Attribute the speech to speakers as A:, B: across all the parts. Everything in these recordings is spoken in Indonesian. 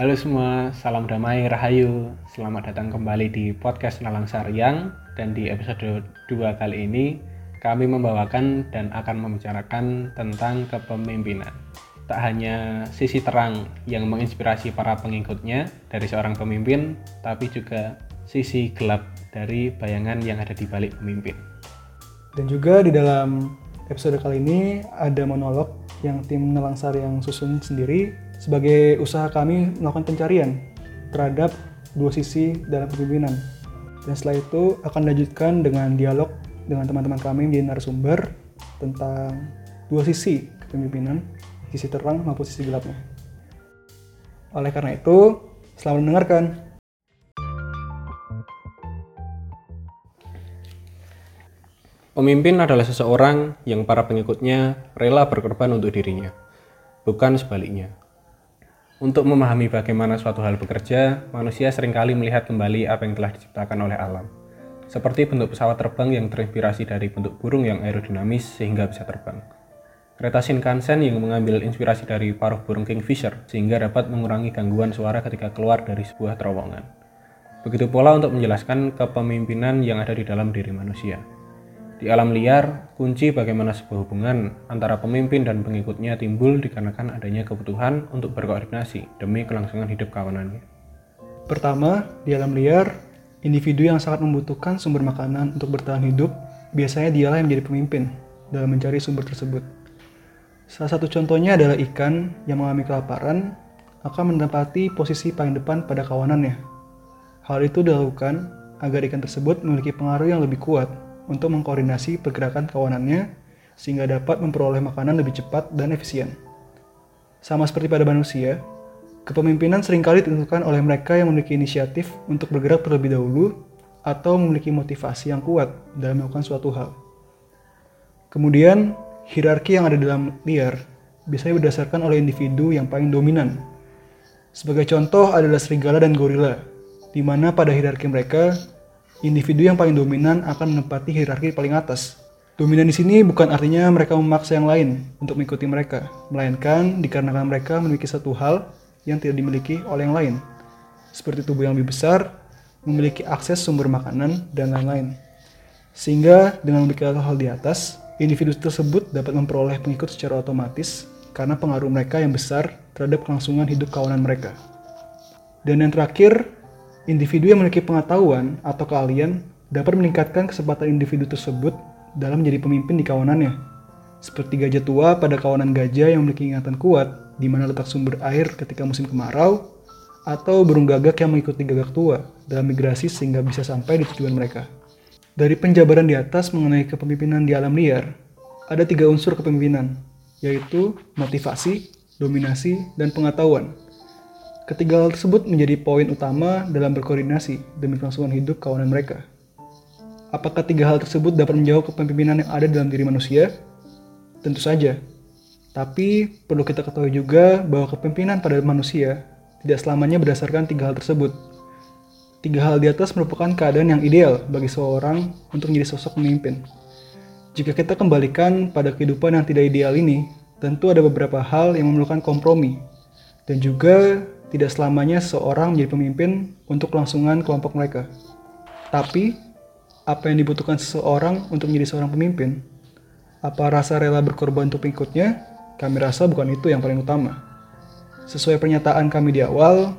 A: Halo semua, salam damai, rahayu. Selamat datang kembali di podcast Nalang Saryang dan di episode 2 kali ini kami membawakan dan akan membicarakan tentang kepemimpinan. Tak hanya sisi terang yang menginspirasi para pengikutnya dari seorang pemimpin, tapi juga sisi gelap dari bayangan yang ada di balik pemimpin.
B: Dan juga di dalam episode kali ini ada monolog yang tim Nalang Saryang susun sendiri sebagai usaha kami melakukan pencarian terhadap dua sisi dalam kepemimpinan. Dan setelah itu akan dilanjutkan dengan dialog dengan teman-teman kami di narasumber tentang dua sisi kepemimpinan, sisi terang maupun sisi gelapnya. Oleh karena itu, selamat mendengarkan.
A: Pemimpin adalah seseorang yang para pengikutnya rela berkorban untuk dirinya, bukan sebaliknya. Untuk memahami bagaimana suatu hal bekerja, manusia sering kali melihat kembali apa yang telah diciptakan oleh alam. Seperti bentuk pesawat terbang yang terinspirasi dari bentuk burung yang aerodinamis sehingga bisa terbang. Kereta Shinkansen yang mengambil inspirasi dari paruh burung kingfisher sehingga dapat mengurangi gangguan suara ketika keluar dari sebuah terowongan. Begitu pula untuk menjelaskan kepemimpinan yang ada di dalam diri manusia. Di alam liar, kunci bagaimana sebuah hubungan antara pemimpin dan pengikutnya timbul dikarenakan adanya kebutuhan untuk berkoordinasi demi kelangsungan hidup kawanannya.
B: Pertama, di alam liar, individu yang sangat membutuhkan sumber makanan untuk bertahan hidup, biasanya dialah yang menjadi pemimpin dalam mencari sumber tersebut. Salah satu contohnya adalah ikan yang mengalami kelaparan akan mendapati posisi paling depan pada kawanannya. Hal itu dilakukan agar ikan tersebut memiliki pengaruh yang lebih kuat untuk mengkoordinasi pergerakan kawanannya sehingga dapat memperoleh makanan lebih cepat dan efisien. Sama seperti pada manusia, kepemimpinan sering kali ditentukan oleh mereka yang memiliki inisiatif untuk bergerak terlebih dahulu atau memiliki motivasi yang kuat dalam melakukan suatu hal. Kemudian, hierarki yang ada dalam liar biasanya berdasarkan oleh individu yang paling dominan. Sebagai contoh adalah serigala dan gorila, di mana pada hierarki mereka individu yang paling dominan akan menempati hierarki paling atas. Dominan di sini bukan artinya mereka memaksa yang lain untuk mengikuti mereka, melainkan dikarenakan mereka memiliki satu hal yang tidak dimiliki oleh yang lain, seperti tubuh yang lebih besar, memiliki akses sumber makanan, dan lain-lain. Sehingga dengan memiliki hal-hal di atas, individu tersebut dapat memperoleh pengikut secara otomatis karena pengaruh mereka yang besar terhadap kelangsungan hidup kawanan mereka. Dan yang terakhir, Individu yang memiliki pengetahuan atau keahlian dapat meningkatkan kesempatan individu tersebut dalam menjadi pemimpin di kawanannya. Seperti gajah tua pada kawanan gajah yang memiliki ingatan kuat di mana letak sumber air ketika musim kemarau, atau burung gagak yang mengikuti gagak tua dalam migrasi sehingga bisa sampai di tujuan mereka. Dari penjabaran di atas mengenai kepemimpinan di alam liar, ada tiga unsur kepemimpinan, yaitu motivasi, dominasi, dan pengetahuan. Ketiga hal tersebut menjadi poin utama dalam berkoordinasi demi kelangsungan hidup kawanan mereka. Apakah tiga hal tersebut dapat menjawab kepemimpinan yang ada dalam diri manusia? Tentu saja. Tapi perlu kita ketahui juga bahwa kepemimpinan pada manusia tidak selamanya berdasarkan tiga hal tersebut. Tiga hal di atas merupakan keadaan yang ideal bagi seorang untuk menjadi sosok pemimpin. Jika kita kembalikan pada kehidupan yang tidak ideal ini, tentu ada beberapa hal yang memerlukan kompromi dan juga tidak selamanya seorang menjadi pemimpin untuk kelangsungan kelompok mereka. Tapi, apa yang dibutuhkan seseorang untuk menjadi seorang pemimpin? Apa rasa rela berkorban untuk pengikutnya? Kami rasa bukan itu yang paling utama. Sesuai pernyataan kami di awal,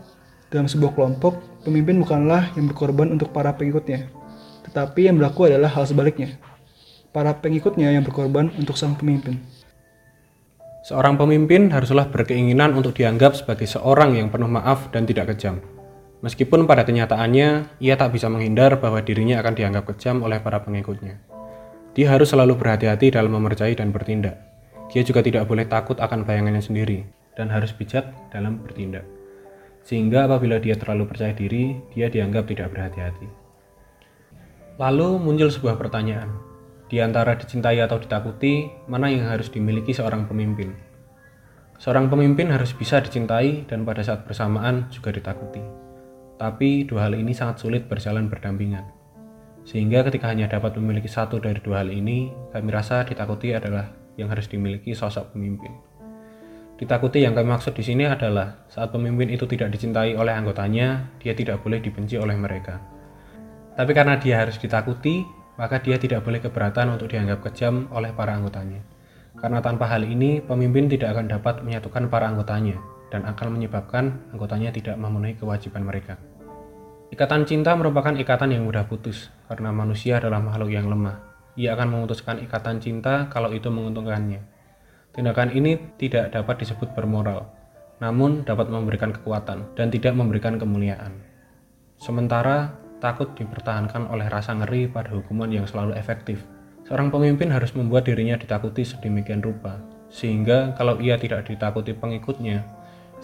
B: dalam sebuah kelompok, pemimpin bukanlah yang berkorban untuk para pengikutnya, tetapi yang berlaku adalah hal sebaliknya. Para pengikutnya yang berkorban untuk sang pemimpin.
A: Seorang pemimpin haruslah berkeinginan untuk dianggap sebagai seorang yang penuh maaf dan tidak kejam. Meskipun pada kenyataannya, ia tak bisa menghindar bahwa dirinya akan dianggap kejam oleh para pengikutnya. Dia harus selalu berhati-hati dalam memercayai dan bertindak. Dia juga tidak boleh takut akan bayangannya sendiri, dan harus bijak dalam bertindak. Sehingga apabila dia terlalu percaya diri, dia dianggap tidak berhati-hati. Lalu muncul sebuah pertanyaan, di antara dicintai atau ditakuti, mana yang harus dimiliki seorang pemimpin? Seorang pemimpin harus bisa dicintai dan pada saat bersamaan juga ditakuti. Tapi dua hal ini sangat sulit berjalan berdampingan. Sehingga ketika hanya dapat memiliki satu dari dua hal ini, kami rasa ditakuti adalah yang harus dimiliki sosok pemimpin. Ditakuti yang kami maksud di sini adalah saat pemimpin itu tidak dicintai oleh anggotanya, dia tidak boleh dibenci oleh mereka. Tapi karena dia harus ditakuti, maka dia tidak boleh keberatan untuk dianggap kejam oleh para anggotanya. Karena tanpa hal ini, pemimpin tidak akan dapat menyatukan para anggotanya dan akan menyebabkan anggotanya tidak memenuhi kewajiban mereka. Ikatan cinta merupakan ikatan yang mudah putus, karena manusia adalah makhluk yang lemah. Ia akan memutuskan ikatan cinta kalau itu menguntungkannya. Tindakan ini tidak dapat disebut bermoral, namun dapat memberikan kekuatan dan tidak memberikan kemuliaan. Sementara takut dipertahankan oleh rasa ngeri pada hukuman yang selalu efektif. Seorang pemimpin harus membuat dirinya ditakuti sedemikian rupa, sehingga kalau ia tidak ditakuti pengikutnya,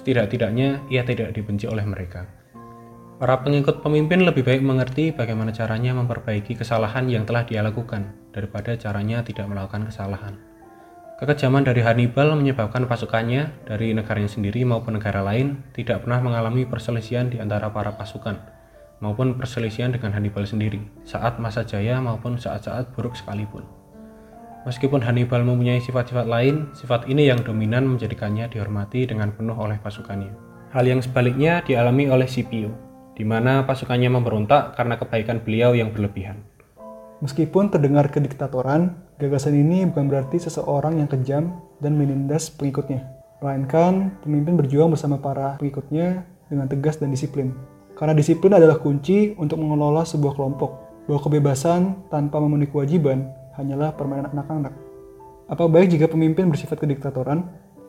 A: setidak-tidaknya ia tidak dibenci oleh mereka. Para pengikut pemimpin lebih baik mengerti bagaimana caranya memperbaiki kesalahan yang telah dia lakukan daripada caranya tidak melakukan kesalahan. Kekejaman dari Hannibal menyebabkan pasukannya dari negaranya sendiri maupun negara lain tidak pernah mengalami perselisihan di antara para pasukan maupun perselisihan dengan Hannibal sendiri saat masa jaya maupun saat-saat buruk sekalipun. Meskipun Hannibal mempunyai sifat-sifat lain, sifat ini yang dominan menjadikannya dihormati dengan penuh oleh pasukannya. Hal yang sebaliknya dialami oleh Scipio, di mana pasukannya memberontak karena kebaikan beliau yang berlebihan.
B: Meskipun terdengar kediktatoran, gagasan ini bukan berarti seseorang yang kejam dan menindas pengikutnya. Melainkan, pemimpin berjuang bersama para pengikutnya dengan tegas dan disiplin. Karena disiplin adalah kunci untuk mengelola sebuah kelompok. Bahwa kebebasan tanpa memenuhi kewajiban hanyalah permainan anak-anak. Apa baik jika pemimpin bersifat kediktatoran?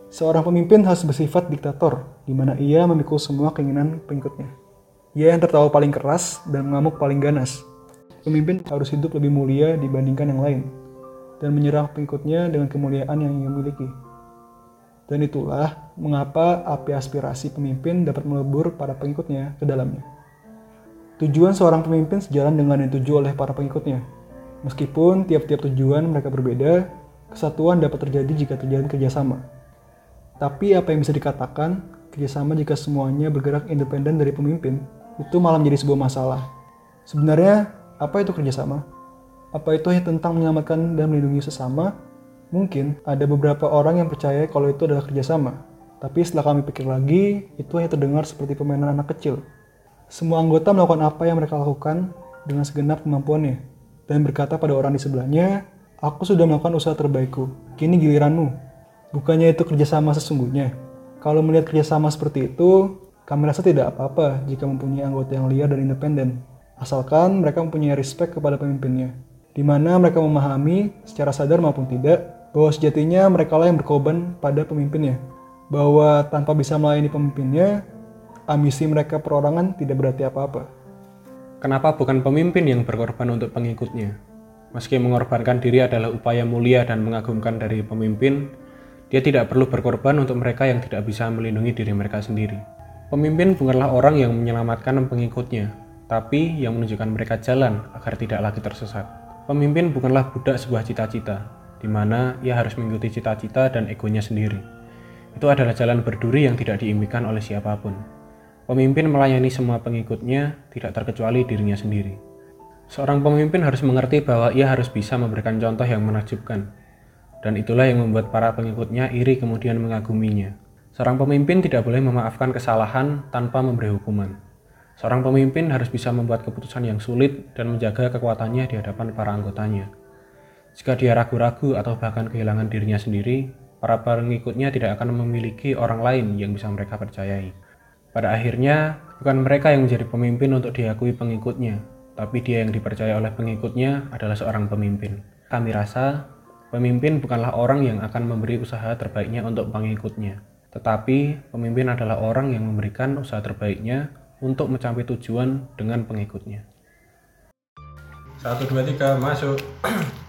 B: Seorang pemimpin harus bersifat diktator, di mana ia memikul semua keinginan pengikutnya. Ia yang tertawa paling keras dan mengamuk paling ganas, Pemimpin harus hidup lebih mulia dibandingkan yang lain dan menyerang pengikutnya dengan kemuliaan yang ia miliki. Dan itulah mengapa api aspirasi pemimpin dapat melebur para pengikutnya ke dalamnya. Tujuan seorang pemimpin sejalan dengan yang dituju oleh para pengikutnya. Meskipun tiap-tiap tujuan mereka berbeda, kesatuan dapat terjadi jika terjadi kerjasama. Tapi apa yang bisa dikatakan, kerjasama jika semuanya bergerak independen dari pemimpin, itu malah menjadi sebuah masalah. Sebenarnya apa itu kerjasama? Apa itu hanya tentang menyelamatkan dan melindungi sesama? Mungkin ada beberapa orang yang percaya kalau itu adalah kerjasama. Tapi setelah kami pikir lagi, itu hanya terdengar seperti permainan anak kecil. Semua anggota melakukan apa yang mereka lakukan dengan segenap kemampuannya. Dan berkata pada orang di sebelahnya, Aku sudah melakukan usaha terbaikku, kini giliranmu. Bukannya itu kerjasama sesungguhnya. Kalau melihat kerjasama seperti itu, kami rasa tidak apa-apa jika mempunyai anggota yang liar dan independen asalkan mereka mempunyai respect kepada pemimpinnya, di mana mereka memahami secara sadar maupun tidak bahwa sejatinya mereka lah yang berkorban pada pemimpinnya, bahwa tanpa bisa melayani pemimpinnya, ambisi mereka perorangan tidak berarti apa-apa.
A: Kenapa bukan pemimpin yang berkorban untuk pengikutnya? Meski mengorbankan diri adalah upaya mulia dan mengagumkan dari pemimpin, dia tidak perlu berkorban untuk mereka yang tidak bisa melindungi diri mereka sendiri. Pemimpin bukanlah orang yang menyelamatkan pengikutnya, tapi yang menunjukkan mereka jalan agar tidak lagi tersesat. Pemimpin bukanlah budak sebuah cita-cita, di mana ia harus mengikuti cita-cita dan egonya sendiri. Itu adalah jalan berduri yang tidak diimpikan oleh siapa pun. Pemimpin melayani semua pengikutnya, tidak terkecuali dirinya sendiri. Seorang pemimpin harus mengerti bahwa ia harus bisa memberikan contoh yang menakjubkan, dan itulah yang membuat para pengikutnya iri kemudian mengaguminya. Seorang pemimpin tidak boleh memaafkan kesalahan tanpa memberi hukuman. Seorang pemimpin harus bisa membuat keputusan yang sulit dan menjaga kekuatannya di hadapan para anggotanya. Jika dia ragu-ragu atau bahkan kehilangan dirinya sendiri, para pengikutnya tidak akan memiliki orang lain yang bisa mereka percayai. Pada akhirnya, bukan mereka yang menjadi pemimpin untuk diakui pengikutnya, tapi dia yang dipercaya oleh pengikutnya adalah seorang pemimpin. Kami rasa, pemimpin bukanlah orang yang akan memberi usaha terbaiknya untuk pengikutnya, tetapi pemimpin adalah orang yang memberikan usaha terbaiknya untuk mencapai tujuan dengan pengikutnya. Satu dua tiga masuk.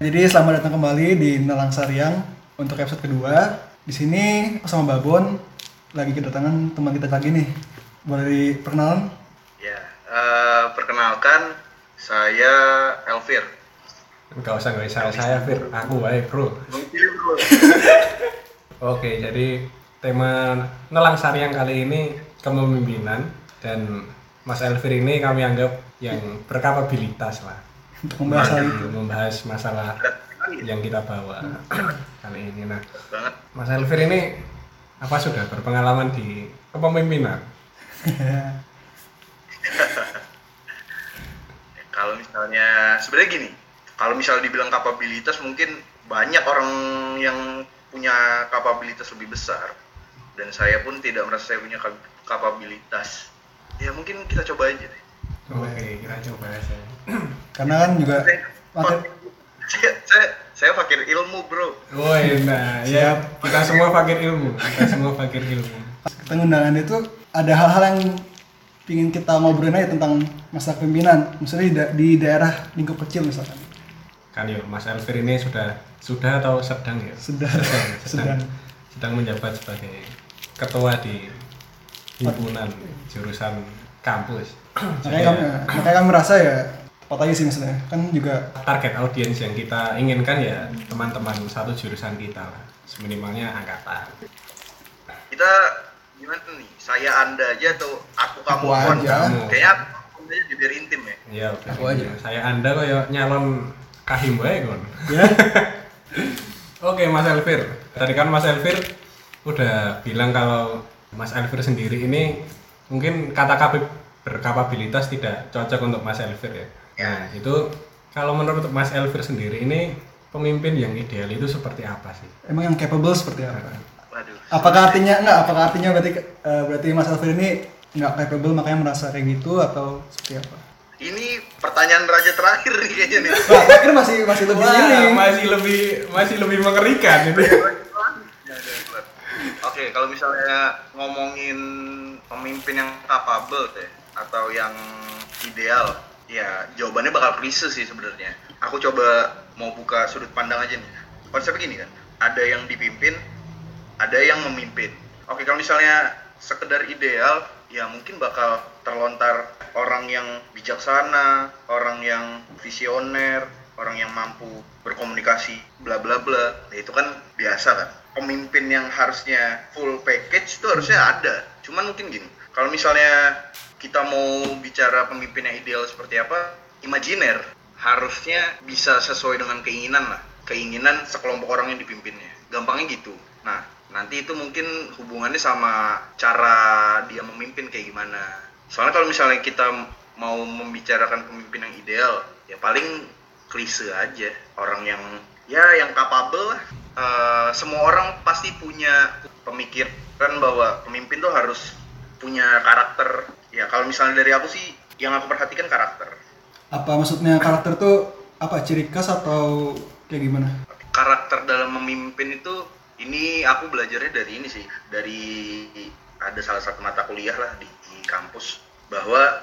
B: Jadi selamat datang kembali di Nelang Sariang untuk episode kedua. Di sini aku sama Babon lagi kedatangan teman kita lagi nih. Boleh diperkenalan?
C: Ya, uh, perkenalkan saya Elvir.
A: Enggak usah enggak usah saya Fir, aku baik bro. Oke, jadi tema Nelang Sariang kali ini kepemimpinan dan Mas Elvir ini kami anggap yang berkapabilitas lah
B: untuk membahas hal itu
A: membahas masalah yang kita bawa kali ini nah Mas Elvir ini Apa sudah berpengalaman di kepemimpinan?
C: Kalau misalnya sebenarnya gini, kalau misalnya dibilang kapabilitas mungkin banyak orang yang punya kapabilitas lebih besar dan saya pun tidak merasa saya punya kap- kapabilitas. Ya mungkin kita coba aja deh.
A: Oke, kita coba aja.
B: Karena kan juga
C: Saya,
B: materi,
C: saya, saya, saya fakir ilmu bro.
A: Woi, nah ya kita semua fakir ilmu, kita semua fakir ilmu.
B: kita undangan itu ada hal-hal yang ingin kita ngobrolin aja tentang masa kepemimpinan, misalnya di, da- di daerah lingkup kecil misalkan.
A: Kan yuk, Mas Elvir ini sudah sudah atau sedang ya?
B: Sudah,
A: sedang,
B: sedang.
A: sedang menjabat sebagai ketua di himpunan jurusan kampus.
B: Makanya kami, makanya kami merasa ya tepat aja sih misalnya, kan juga
A: target audiens yang kita inginkan ya teman-teman satu jurusan kita lah seminimalnya angkatan
C: Kita gimana nih? Saya anda aja atau aku kamu?
B: Aku
C: Wan?
B: aja.
C: Kayaknya aku aja biar intim ya.
A: ya
B: Aku aja.
A: saya anda kok ya nyalon kahim bae kon
B: ya
A: oke Mas Elvir tadi kan Mas Elvir udah bilang kalau Mas Elvir sendiri ini mungkin kata kapib berkapabilitas tidak cocok untuk Mas Elvir ya nah itu kalau menurut Mas Elvir sendiri ini pemimpin yang ideal itu seperti apa sih
B: emang yang capable seperti apa?
C: Waduh.
B: Apakah artinya enggak? Apakah artinya berarti eh, berarti Mas Alfred ini nggak capable makanya merasa kayak gitu atau seperti apa?
C: Ini pertanyaan raja terakhir nih kayaknya nih.
B: Wah, pikir masih masih lebih
A: Wah,
B: ini.
A: masih lebih masih lebih mengerikan itu.
C: Oke, kalau misalnya ngomongin pemimpin yang capable deh atau yang ideal, ya jawabannya bakal klise sih sebenarnya. Aku coba mau buka sudut pandang aja nih. Konsepnya gini kan, ada yang dipimpin, ada yang memimpin. Oke, kalau misalnya sekedar ideal, ya mungkin bakal terlontar orang yang bijaksana, orang yang visioner, orang yang mampu berkomunikasi, bla bla bla. Nah, itu kan biasa kan. Pemimpin yang harusnya full package itu harusnya ada. Cuman mungkin gini, kalau misalnya kita mau bicara pemimpin yang ideal seperti apa, imajiner harusnya bisa sesuai dengan keinginan lah. Keinginan sekelompok orang yang dipimpinnya. Gampangnya gitu. Nah, nanti itu mungkin hubungannya sama cara dia memimpin kayak gimana. Soalnya kalau misalnya kita mau membicarakan pemimpin yang ideal, ya paling klise aja. Orang yang ya yang capable lah. Eh, semua orang pasti punya pemikiran bahwa pemimpin tuh harus punya karakter. Ya kalau misalnya dari aku sih yang aku perhatikan karakter.
B: Apa maksudnya karakter tuh apa ciri khas atau kayak gimana?
C: karakter dalam memimpin itu ini aku belajarnya dari ini sih dari ada salah satu mata kuliah lah di, di kampus bahwa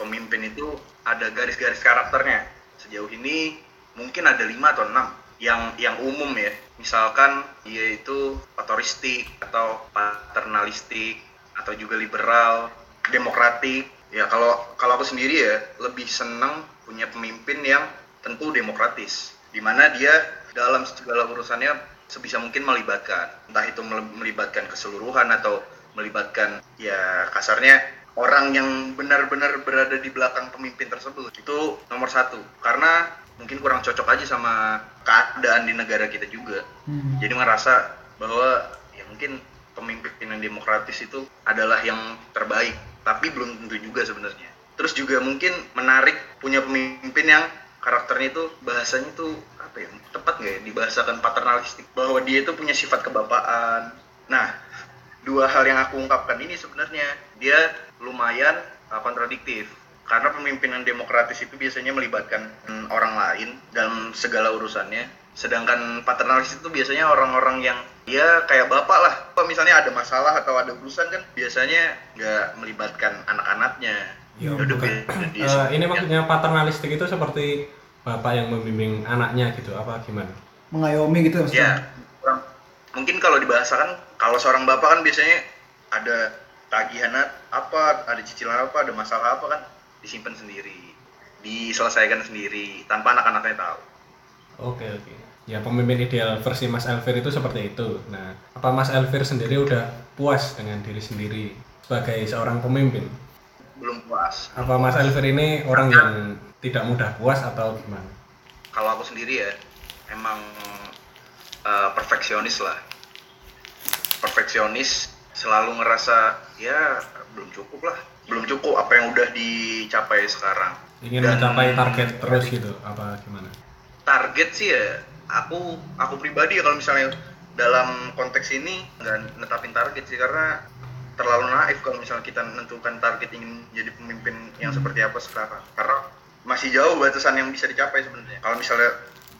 C: pemimpin itu ada garis-garis karakternya sejauh ini mungkin ada lima atau enam yang yang umum ya misalkan dia itu otoristik atau paternalistik atau juga liberal demokratik. Ya kalau kalau aku sendiri ya lebih senang punya pemimpin yang tentu demokratis di mana dia dalam segala urusannya sebisa mungkin melibatkan. Entah itu mel- melibatkan keseluruhan atau melibatkan ya kasarnya orang yang benar-benar berada di belakang pemimpin tersebut. Itu nomor satu. Karena mungkin kurang cocok aja sama keadaan di negara kita juga.
B: Hmm.
C: jadi merasa bahwa ya mungkin pemimpin yang demokratis itu adalah yang terbaik tapi belum tentu juga sebenarnya. Terus juga mungkin menarik punya pemimpin yang karakternya itu bahasanya tuh apa ya tepat nggak ya dibahasakan paternalistik? Bahwa dia itu punya sifat kebapaan. Nah dua hal yang aku ungkapkan ini sebenarnya dia lumayan uh, kontradiktif. Karena pemimpinan demokratis itu biasanya melibatkan mm, orang lain dalam segala urusannya sedangkan paternalistik itu biasanya orang-orang yang ya kayak bapak lah Apa misalnya ada masalah atau ada urusan kan biasanya nggak melibatkan anak-anaknya
A: Ya,
C: Udah
A: bukan.
C: beda dia
A: Eh,
C: sendiri.
A: ini maksudnya paternalistik itu seperti bapak yang membimbing anaknya gitu apa gimana?
B: Mengayomi gitu
C: Ya,
B: maksudnya.
C: kurang. mungkin kalau dibahasakan, kalau seorang bapak kan biasanya ada tagihan apa, ada cicilan apa, ada masalah apa kan disimpan sendiri, diselesaikan sendiri tanpa anak-anaknya tahu.
A: Oke oke. Ya pemimpin ideal versi Mas Elvir itu seperti itu. Nah, apa Mas Elvir sendiri udah puas dengan diri sendiri sebagai seorang pemimpin?
C: Belum puas.
A: Apa Mas Elvir ini orang yang tidak mudah puas atau gimana?
C: Kalau aku sendiri ya, emang eh, perfeksionis lah. perfeksionis selalu ngerasa ya belum cukup lah belum cukup apa yang udah dicapai sekarang
A: ingin
C: Dan-
A: mencapai target terus gitu apa gimana
C: target sih ya aku aku pribadi ya kalau misalnya dalam konteks ini nggak netapin target sih karena terlalu naif kalau misalnya kita menentukan target ingin jadi pemimpin yang seperti apa sekarang. Karena masih jauh batasan yang bisa dicapai sebenarnya. Kalau misalnya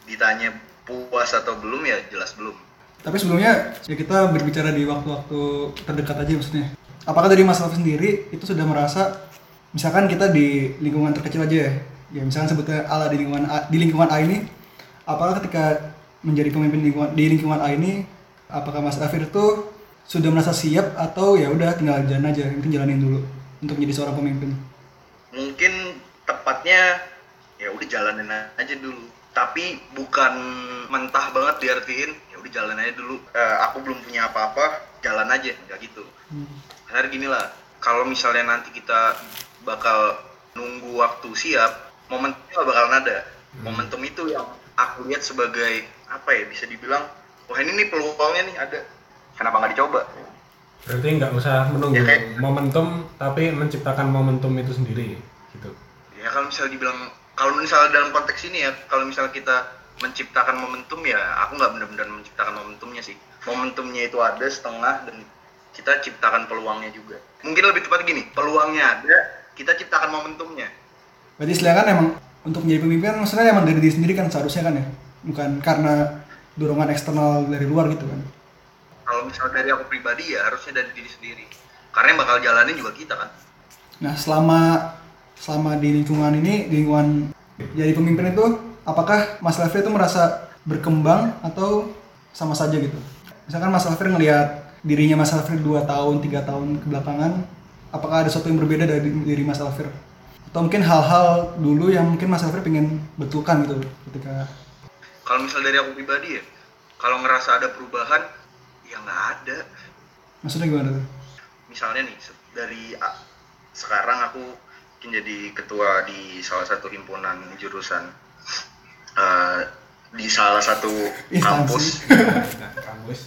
C: ditanya puas atau belum ya jelas belum.
B: Tapi sebelumnya ya kita berbicara di waktu-waktu terdekat aja maksudnya. Apakah dari Mas Alfi sendiri itu sudah merasa misalkan kita di lingkungan terkecil aja ya, ya misalkan sebutnya ala di lingkungan A, di lingkungan A ini, apakah ketika menjadi pemimpin lingkungan di lingkungan A ini, apakah Mas Alfi itu sudah merasa siap atau ya udah tinggal jalan aja, penting jalanin dulu untuk menjadi seorang pemimpin.
C: mungkin tepatnya ya udah jalanin aja dulu. Tapi bukan mentah banget diartiin ya udah jalan aja dulu. Eh, aku belum punya apa-apa jalan aja nggak gitu. Karena gini lah kalau misalnya nanti kita bakal nunggu waktu siap momentumnya nggak bakalan ada momentum itu yang aku lihat sebagai apa ya bisa dibilang wah ini nih peluangnya nih ada. Kenapa nggak dicoba?
A: Berarti nggak usah menunggu
C: Ya, kayak-
A: momentum tapi menciptakan momentum itu sendiri gitu.
C: Ya kalau misalnya dibilang kalau misalnya dalam konteks ini ya kalau misalnya kita menciptakan momentum ya aku nggak benar-benar menciptakan momentumnya sih. Momentumnya itu ada setengah dan kita ciptakan peluangnya juga. Mungkin lebih tepat gini peluangnya ada kita ciptakan momentumnya.
B: Berarti istilahnya kan emang untuk menjadi pemimpin maksudnya emang dari diri sendiri kan seharusnya kan ya, bukan karena dorongan eksternal dari luar gitu kan.
C: kalau misalnya dari aku pribadi ya harusnya dari diri sendiri karena yang bakal jalanin juga kita kan
B: Nah, selama selama di lingkungan ini, di lingkungan jadi pemimpin itu, apakah Mas Lafri itu merasa berkembang atau sama saja gitu? Misalkan Mas Lafri ngelihat dirinya Mas Lafri 2 tahun, tiga tahun kebelakangan, apakah ada sesuatu yang berbeda dari diri Mas Lafri? Atau mungkin hal-hal dulu yang mungkin Mas Lafri pengen betulkan gitu ketika
C: kalau misal dari aku pribadi ya kalau ngerasa ada perubahan ya nggak ada
B: maksudnya gimana tuh?
C: misalnya nih dari sekarang aku mungkin jadi ketua di salah satu himpunan jurusan eh, di salah satu
B: Instansi.
C: kampus
A: kampus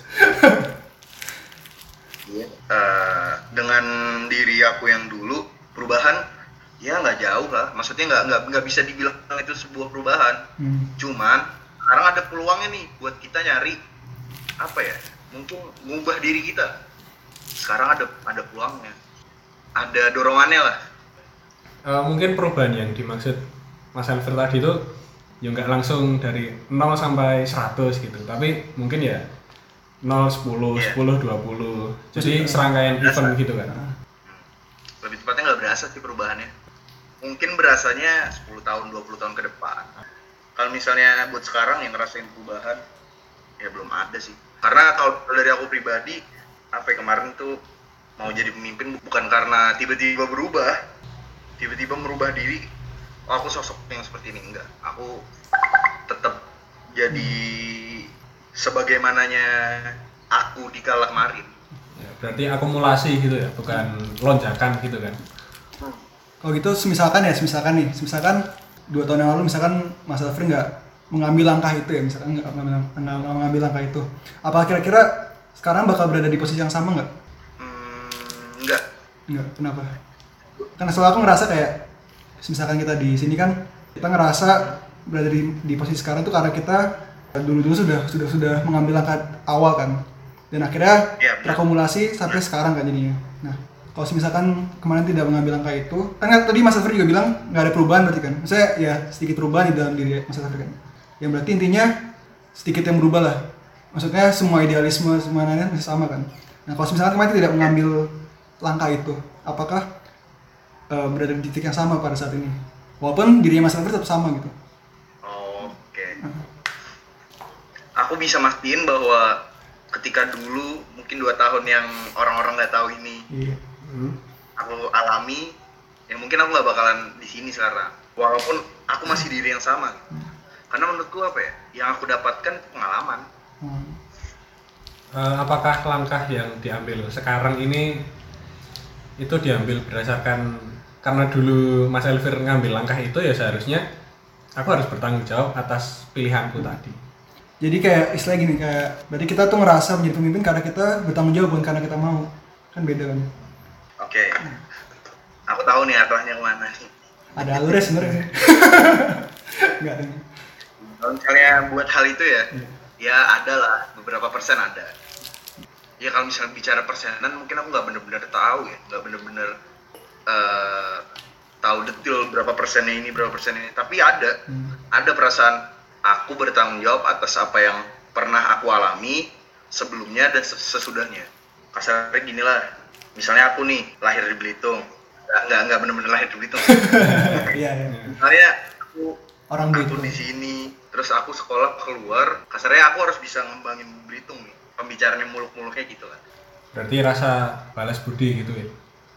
C: Eh, dengan diri aku yang dulu perubahan ya nggak jauh lah. Maksudnya nggak nggak nggak bisa dibilang itu sebuah perubahan.
B: Hmm.
C: cuman sekarang ada peluangnya nih buat kita nyari apa ya mungkin ngubah diri kita. Sekarang ada ada peluangnya. Ada dorongannya lah.
A: Eh, mungkin perubahan yang dimaksud Mas Elver tadi itu ya nggak langsung dari 0 sampai 100 gitu. Tapi mungkin ya 0, 10,
C: Iya.
A: 10, 20 jadi serangkaian event gitu kan.
C: Lebih tepatnya nggak berasa sih perubahannya mungkin berasanya 10 tahun 20 tahun ke depan. Kalau misalnya buat sekarang yang ngerasain perubahan ya belum ada sih. Karena kalau dari aku pribadi apa ya, kemarin tuh mau jadi pemimpin bukan karena tiba-tiba berubah tiba-tiba merubah diri oh, aku sosok yang seperti ini. Enggak. Aku tetap jadi sebagaimananya aku di kala kemarin.
A: Ya, berarti akumulasi gitu ya bukan lonjakan gitu kan
B: Kalau gitu misalkan ya, misalkan nih, misalkan dua tahun yang lalu misalkan Mas Alfred nggak mengambil langkah itu ya, misalkan nggak mengambil, nggak mengambil langkah itu. Apa kira-kira sekarang bakal berada di posisi yang sama nggak?
C: hmm, enggak
B: Nggak, kenapa? Karena selalu aku ngerasa kayak, misalkan kita di sini kan, kita ngerasa berada di, di posisi sekarang tuh karena kita dulu-dulu sudah sudah sudah mengambil langkah awal kan, dan akhirnya
C: benar.
B: terakumulasi sampai sekarang kan jadinya. Nah, kalau misalkan kemarin tidak mengambil langkah itu, kan tadi Mas Alfred juga bilang nggak ada perubahan berarti kan? Maksudnya ya sedikit perubahan di dalam diri Mas Alfred kan? Yang berarti intinya sedikit yang berubah lah. Maksudnya semua idealisme semuanya masih sama kan? Nah kalau misalkan kemarin tidak mengambil langkah itu, apakah eh, berada di titik yang sama pada saat ini? Walaupun dirinya Mas Alfred tetap sama gitu.
C: Oke. Aku bisa mastiin bahwa ketika dulu mungkin dua tahun yang orang-orang nggak tahu ini
B: Iya.
A: Hmm.
C: aku alami, ya mungkin aku nggak bakalan di sini sekarang. Walaupun aku masih diri yang sama. Karena menurutku apa ya, yang aku dapatkan pengalaman.
B: Hmm.
A: Eh, apakah langkah yang diambil sekarang ini itu diambil berdasarkan karena dulu Mas Elvir ngambil langkah itu ya seharusnya aku harus bertanggung jawab atas pilihanku tadi
B: Jadi kayak istilah gini kayak berarti kita tuh ngerasa menjadi pemimpin karena kita bertanggung jawab bukan karena kita mau. Kan beda kan.
C: Oke. Aku tahu nih arahnya ke mana nih.
B: Ada alurnya sebenarnya. Enggak ada.
C: Kalau misalnya buat hal itu ya,
B: Iya.
C: ya ada lah beberapa persen ada. Ya kalau misalnya bicara persenan mungkin aku nggak bener-bener tahu ya, nggak bener-bener eh, tahu detail berapa persennya ini berapa persen ini. Tapi ada,
B: Hmm.
C: ada perasaan aku bertanggung jawab atas apa yang pernah aku alami sebelumnya dan ses- sesudahnya. Kasarnya gini lah, misalnya aku nih lahir di Belitung, nggak nggak bener-bener lahir di Belitung.
B: Iya, iya.
C: misalnya aku
B: Orang
C: aku di sini terus aku sekolah keluar kasarnya aku harus bisa ngembangin Belitung nih pembicaranya muluk-muluknya gitu kan
A: Berarti rasa balas budi gitu ya.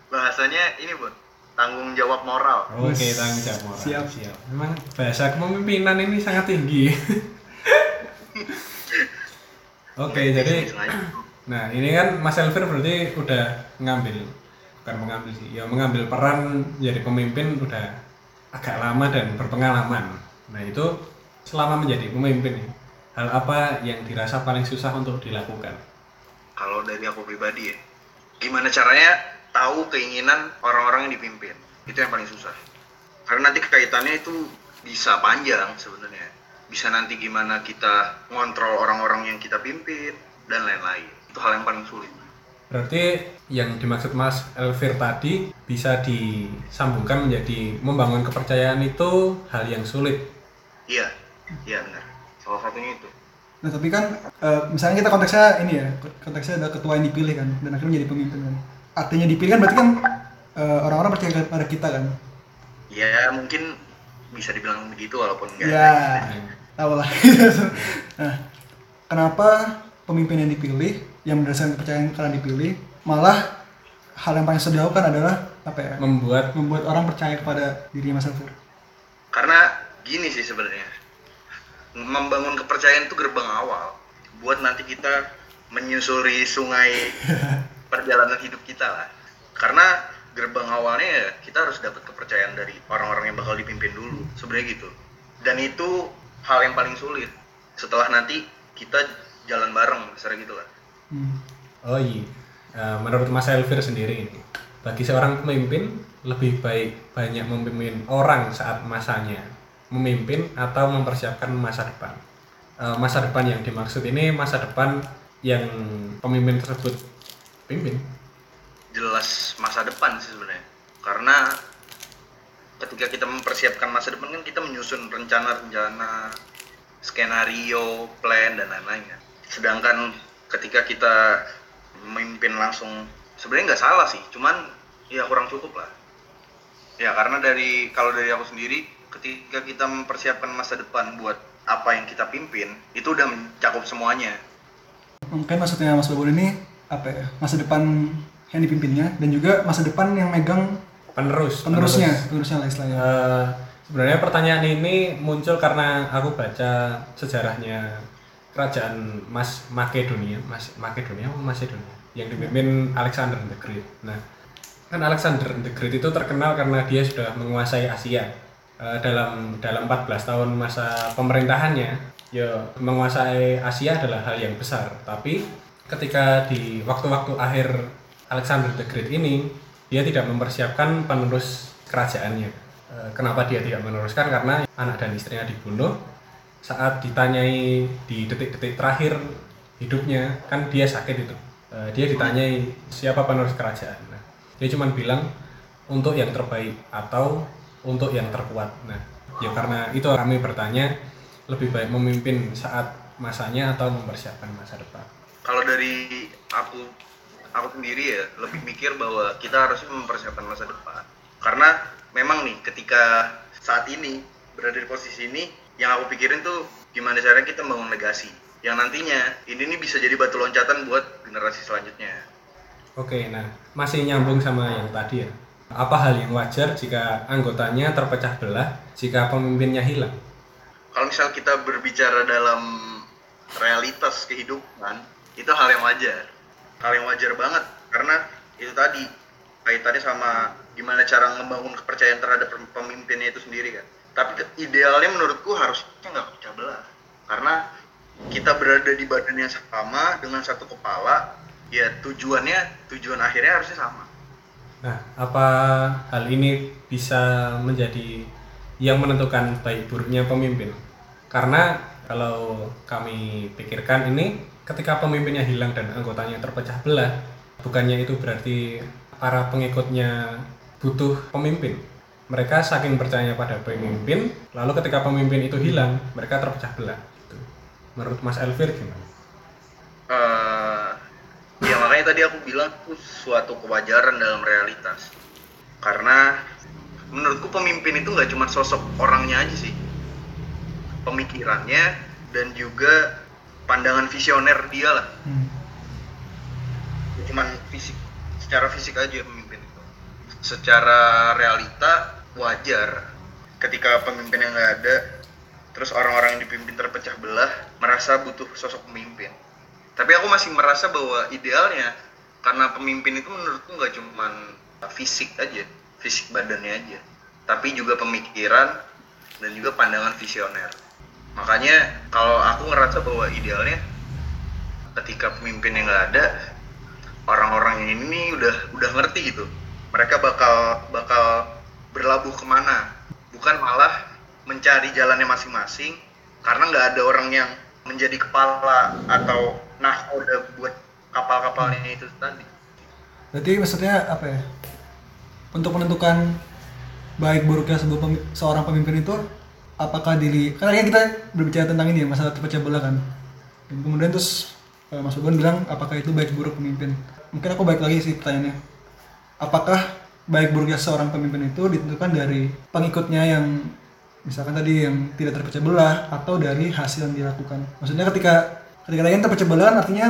C: bahasanya ini bun tanggung jawab moral
A: Oke,
B: Wes,
A: tanggung jawab moral.
B: siap.
A: siap. Memang bahasa kepemimpinan ini sangat tinggi. Oke, jadi
C: Sengaja.
A: Nah ini kan Mas Elvir berarti udah ngambil bukan mengambil sih, ya mengambil peran jadi pemimpin udah agak lama dan berpengalaman. Nah itu selama menjadi pemimpin hal apa yang dirasa paling susah untuk dilakukan?
C: kalau dari aku pribadi ya gimana caranya tahu keinginan orang-orang yang dipimpin itu yang paling susah karena nanti kaitannya itu bisa panjang sebenarnya bisa nanti gimana kita ngontrol orang-orang yang kita pimpin dan lain-lain itu hal yang paling sulit
A: Berarti yang dimaksud Mas Elvir tadi bisa disambungkan menjadi membangun kepercayaan itu hal yang sulit.
C: iya iya benar salah satunya itu
B: Nah tapi kan eh, misalnya kita konteksnya ini ya konteksnya ada ketua yang dipilih kan dan akhirnya menjadi pemimpin kan. Artinya dipilih kan berarti kan eh, orang-orang percaya kepada kita kan.
C: ya mungkin bisa dibilang begitu walaupun enggak
B: Ya tahu lah. nah kenapa pemimpin yang dipilih yang berdasarkan kepercayaan kalian dipilih malah hal yang paling susah dilakukan adalah apa ya?
A: Membuat
B: membuat orang percaya kepada diri Mas Alfir.
C: karena gini sih sebenarnya. Membangun kepercayaan itu gerbang awal buat nanti kita menyusuri sungai perjalanan hidup kita lah. Karena gerbang awalnya ya kita harus dapat kepercayaan dari orang-orang yang bakal dipimpin dulu. Sebenarnya gitu. Dan itu hal yang paling sulit. Setelah nanti kita jalan bareng misalnya gitu lah
B: Hmm.
A: oh iya, Eh, menurut Mas Elvir sendiri ini, bagi seorang pemimpin lebih baik banyak memimpin orang saat masanya memimpin atau mempersiapkan masa depan. Eh, masa depan yang dimaksud ini masa depan yang pemimpin tersebut pimpin.
C: jelas masa depan sih sebenarnya karena ketika kita mempersiapkan masa depan kan kita menyusun rencana-rencana skenario plan dan lain-lain kan sedangkan ketika kita memimpin langsung sebenarnya nggak salah sih cuman ya kurang cukup lah ya karena dari kalau dari aku sendiri ketika kita mempersiapkan masa depan buat apa yang kita pimpin itu udah mencakup semuanya
B: Mungkin maksudnya Mas Babul ini apa ya masa depan yang dipimpinnya dan juga masa depan yang megang
A: Penerus.
B: penerusnya
A: penerus.
B: penerusnya lah istilahnya.
A: Eh, sebenarnya pertanyaan ini muncul karena aku baca sejarahnya kerajaan Mas Makedonia, Mas Makedonia apa Macedonia yang dipimpin Alexander the Great. Nah, kan Alexander the Great itu terkenal karena dia sudah menguasai Asia. Eh, dalam dalam 14 tahun masa pemerintahannya, ya menguasai Asia adalah hal yang besar. Tapi ketika di waktu-waktu akhir Alexander the Great ini, dia tidak mempersiapkan penerus kerajaannya. Eh, Kenapa dia tidak meneruskan? Karena anak dan istrinya dibunuh. Saat ditanyai di detik-detik terakhir hidupnya, kan dia sakit itu. Eh, Dia ditanyai siapa penerus kerajaan. Nah, dia cuma bilang untuk yang terbaik atau untuk yang terkuat. Nah, ya karena itu kami bertanya lebih baik memimpin saat masanya atau mempersiapkan masa depan.
C: kalau dari aku aku sendiri ya lebih mikir bahwa kita harus mempersiapkan masa depan karena memang nih ketika saat ini berada di posisi ini yang aku pikirin tuh gimana caranya kita membangun legasi yang nantinya ini nih bisa jadi batu loncatan buat generasi selanjutnya
A: Oke, nah masih nyambung sama yang tadi ya. Apa hal yang wajar jika anggotanya terpecah belah jika pemimpinnya hilang?
C: kalau misal kita berbicara dalam realitas kehidupan itu hal yang wajar hal yang wajar banget karena itu tadi kaitannya sama gimana cara membangun kepercayaan terhadap pemimpinnya itu sendiri kan tapi idealnya menurutku harusnya nggak pecah belah karena kita berada di badan yang sama dengan satu kepala ya tujuannya tujuan akhirnya harusnya sama
A: Nah, apa hal ini bisa menjadi yang menentukan baik buruknya pemimpin? Karena kalau kami pikirkan ini ketika pemimpinnya hilang dan anggotanya terpecah belah, bukannya itu berarti para pengikutnya butuh pemimpin. Mereka saking percaya pada pemimpin, lalu ketika pemimpin itu hilang, mereka terpecah belah. Gitu. Menurut Mas Elvir gimana?
C: Eh, ya makanya tadi aku bilang itu suatu kewajaran dalam realitas karena menurutku pemimpin itu nggak cuma sosok orangnya aja sih pemikirannya dan juga pandangan visioner dia lah
B: Hmm.
C: cuman fisik secara fisik aja pemimpin itu secara realita wajar. Ketika pemimpin yang nggak ada terus orang-orang yang dipimpin terpecah belah merasa butuh sosok pemimpin. Tapi aku masih merasa bahwa idealnya karena pemimpin itu menurutku nggak cuman fisik aja fisik badannya aja. Tapi juga pemikiran dan juga pandangan visioner. Makanya kalau aku ngerasa bahwa idealnya ketika pemimpin yang nggak ada orang-orang ini udah udah ngerti gitu. Mereka bakal bakal berlabuh ke mana bukan malah mencari jalannya masing-masing karena nggak ada orang yang menjadi kepala atau nahkoda buat kapal-kapalnya itu tadi
B: Berarti maksudnya apa ya? Untuk menentukan baik buruknya sebuah pemi- seorang pemimpin itu apakah diri karena kita berbicara tentang ini ya masalah terpecah belah kan. Dan kemudian terus eh, Mas Ubon bilang apakah itu baik buruk pemimpin? Mungkin aku baik lagi sih pertanyaannya. Apakah baik buruknya seorang pemimpin itu ditentukan dari pengikutnya yang misalkan tadi yang tidak terpecah belah atau dari hasil yang dilakukan? Maksudnya ketika ketika kalian terpecah belah artinya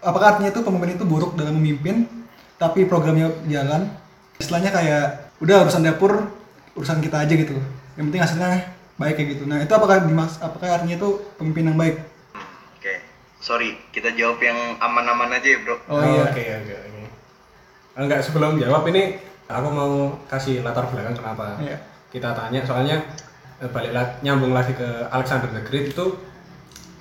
B: apakah artinya itu pemimpin itu buruk dalam memimpin tapi programnya jalan? Istilahnya kayak udah urusan dapur urusan kita aja gitu yang penting hasilnya baik kayak gitu. Nah itu apakah dimas apakah artinya itu pemimpin yang baik?
C: Oke. Sorry kita jawab yang aman-aman aja ya bro.
B: Oh, iya.
A: Oke, oke, oke. Enggak, sebelum jawab ini aku mau kasih latar belakang kenapa
B: Iya.
A: kita tanya. Soalnya eh, balik lagi nyambung lagi ke Alexander the Great itu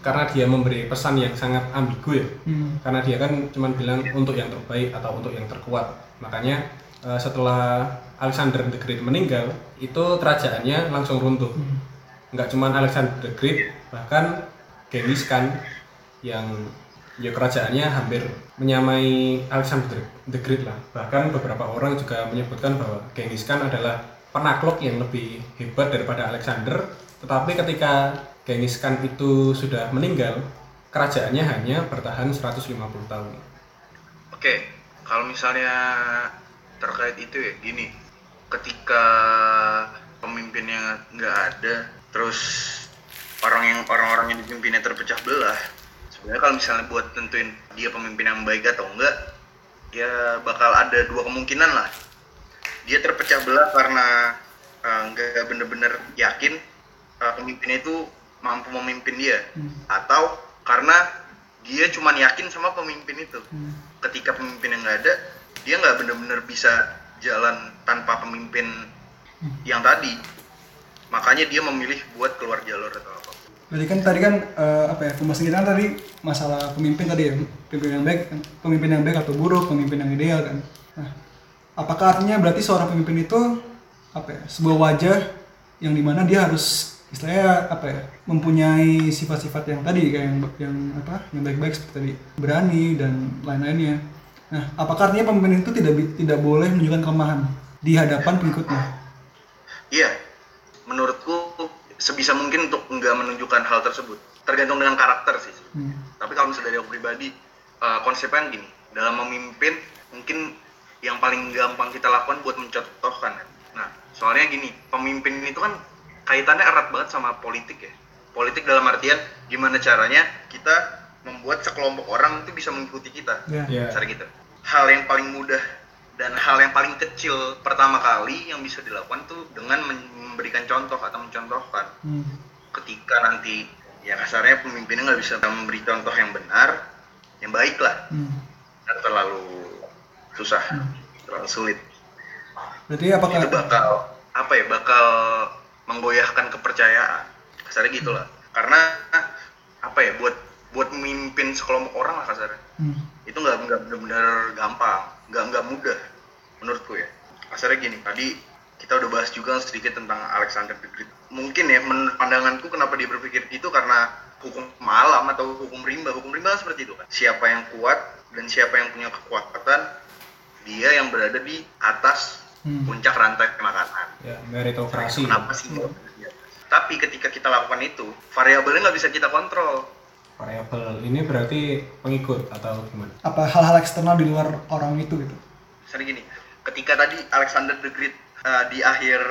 A: karena dia memberi pesan yang sangat ambigu ya.
B: Hmm.
A: Karena dia kan cuma bilang untuk yang terbaik atau untuk yang terkuat. Makanya eh, setelah Alexander the Great meninggal, itu kerajaannya langsung runtuh. Nggak cuma Alexander the Great, bahkan Genghis Khan yang ya kerajaannya hampir menyamai Alexander the Great lah. Bahkan beberapa orang juga menyebutkan bahwa Genghis Khan adalah penakluk yang lebih hebat daripada Alexander. Tetapi ketika Genghis Khan itu sudah meninggal, kerajaannya hanya bertahan 150 tahun.
C: Oke, kalau misalnya terkait itu ya gini, ketika pemimpinnya nggak ada, terus orang yang orang-orang yang dipimpinnya terpecah belah, sebenarnya kalau misalnya buat tentuin dia pemimpin yang baik atau enggak, ya bakal ada dua kemungkinan lah. Dia terpecah belah karena eh, nggak bener-bener yakin eh, pemimpinnya itu mampu memimpin dia, atau karena dia cuma yakin sama pemimpin itu. Ketika pemimpin yang nggak ada dia nggak bener-bener bisa jalan tanpa pemimpin yang tadi. Makanya dia memilih buat keluar jalur atau apa
B: Berarti kan tadi kan eh, apa ya pembahasan kita kan tadi masalah pemimpin tadi ya pemimpin yang baik pemimpin yang baik atau buruk pemimpin yang ideal kan. Nah, apakah artinya berarti seorang pemimpin itu apa ya sebuah wajah yang di mana dia harus istilahnya apa ya mempunyai sifat-sifat yang tadi kayak yang, yang apa yang baik-baik seperti tadi berani dan lain-lainnya. Nah, apakah artinya pemimpin itu tidak tidak boleh menunjukkan kelemahan di hadapan pengikutnya?
C: iya menurutku sebisa mungkin untuk nggak menunjukkan hal tersebut. Tergantung dengan karakter sih.
B: Hmm.
C: tapi kalau misalnya dari aku pribadi eh, konsepnya gini. Dalam memimpin mungkin yang paling gampang kita lakukan buat mencontohkan. Nah soalnya gini pemimpin itu kan kaitannya erat banget sama politik ya. Politik dalam artian gimana caranya kita membuat sekelompok orang itu bisa mengikuti kita.
B: Ya.
C: cara gitu. Hal yang paling mudah dan hal yang paling kecil pertama kali yang bisa dilakukan tuh dengan memberikan contoh atau mencontohkan.
B: Hmm.
C: ketika nanti ya kasarnya pemimpinnya nggak bisa memberi contoh yang benar yang baik lah.
B: Hmm.
C: dan terlalu susah terlalu sulit.
B: Berarti apakah
C: itu bakal apa ya bakal menggoyahkan kepercayaan. Kasarnya gitulah. Karena apa apa ya buat buat memimpin sekelompok orang lah kasarnya.
B: Hmm.
C: itu nggak nggak benar-benar gampang nggak nggak mudah menurutku ya kasarnya gini tadi kita udah bahas juga sedikit tentang Alexander the Great mungkin ya menurut pandanganku kenapa dia berpikir itu karena hukum malam atau hukum rimba hukum rimba kan seperti itu kan siapa yang kuat dan siapa yang punya kekuatan dia yang berada di atas
B: Hmm.
C: puncak rantai makanan
A: Ya, meritokrasi.
C: kenapa sih atas? tapi ketika kita lakukan itu variabelnya nggak bisa kita kontrol
A: Variabel ini berarti pengikut atau gimana?
B: Apa hal-hal eksternal di luar orang itu gitu?
C: misalnya gini. Ketika tadi Alexander the Great uh, di akhir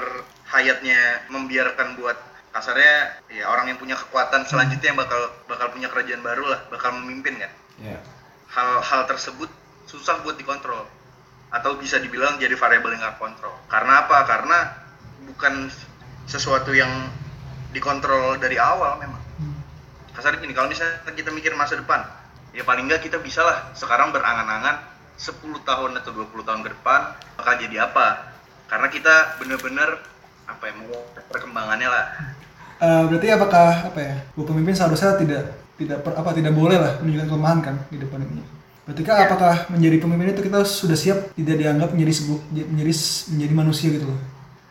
C: hayatnya membiarkan buat kasarnya ya orang yang punya kekuatan selanjutnya yang bakal bakal punya kerajaan baru lah bakal memimpin kan?
A: Ya.
C: hal-hal tersebut susah buat dikontrol. Atau bisa dibilang jadi variabel yang nggak kontrol. Karena apa? Karena bukan sesuatu yang dikontrol dari awal memang Kasar gini kalau misalnya kita mikir masa depan ya paling nggak kita bisa lah sekarang berangan-angan 10 tahun atau 20 tahun ke depan bakal jadi apa karena kita bener-bener apa ya mau perkembangannya lah
B: Eh, berarti apakah apa ya? Bu pemimpin seharusnya tidak tidak per- apa tidak boleh lah menunjukkan kelemahan kan di depan ini. Berarti kan apakah menjadi pemimpin itu kita sudah siap tidak dianggap menjadi sebu, menjadi menjadi manusia gitu loh.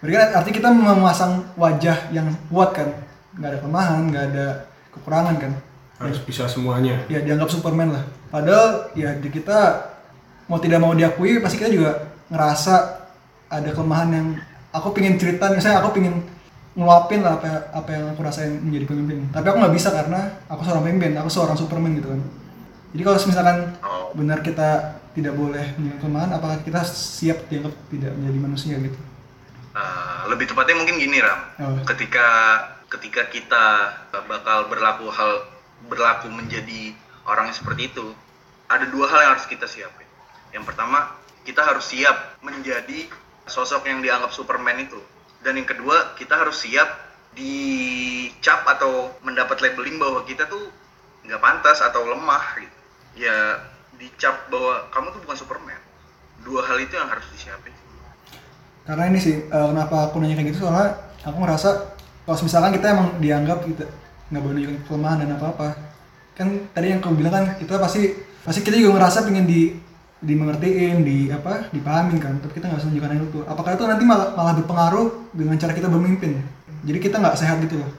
B: Berarti kan artinya kita memasang wajah yang kuat kan, nggak ada kelemahan, nggak ada kekurangan kan.
A: Harus bisa semuanya.
B: Ya dianggap Superman lah. Padahal ya di kita mau tidak mau diakui pasti kita juga ngerasa ada kelemahan yang aku pingin cerita misalnya aku pingin ngeluapin lah apa apa yang aku rasain menjadi pemimpin tapi aku nggak bisa karena aku seorang pemimpin aku seorang superman gitu kan jadi kalau misalkan benar kita tidak boleh menjadi kelemahan apakah kita siap dianggap tidak menjadi manusia gitu
C: Eh, lebih tepatnya mungkin gini ram
B: Oh.
C: ketika ketika kita bakal berlaku hal berlaku menjadi orang yang seperti itu ada dua hal yang harus kita siapin. Yang pertama kita harus siap menjadi sosok yang dianggap Superman itu. Dan yang kedua kita harus siap dicap atau mendapat labeling bahwa kita tuh nggak pantas atau lemah gitu. Ya dicap bahwa kamu tuh bukan Superman. Dua hal itu yang harus disiapin.
B: Karena ini sih eh, kenapa aku nanya kayak gitu soalnya aku ngerasa kalau misalkan kita emang dianggap kita nggak boleh nunjukin kelemahan dan apa apa kan tadi yang kau bilang kan kita pasti pasti kita juga ngerasa pengen di dimengertiin di apa dipahamin kan tapi kita nggak bisa menunjukkan itu apakah itu nanti malah malah berpengaruh dengan cara kita bermimpin jadi kita nggak sehat gitu loh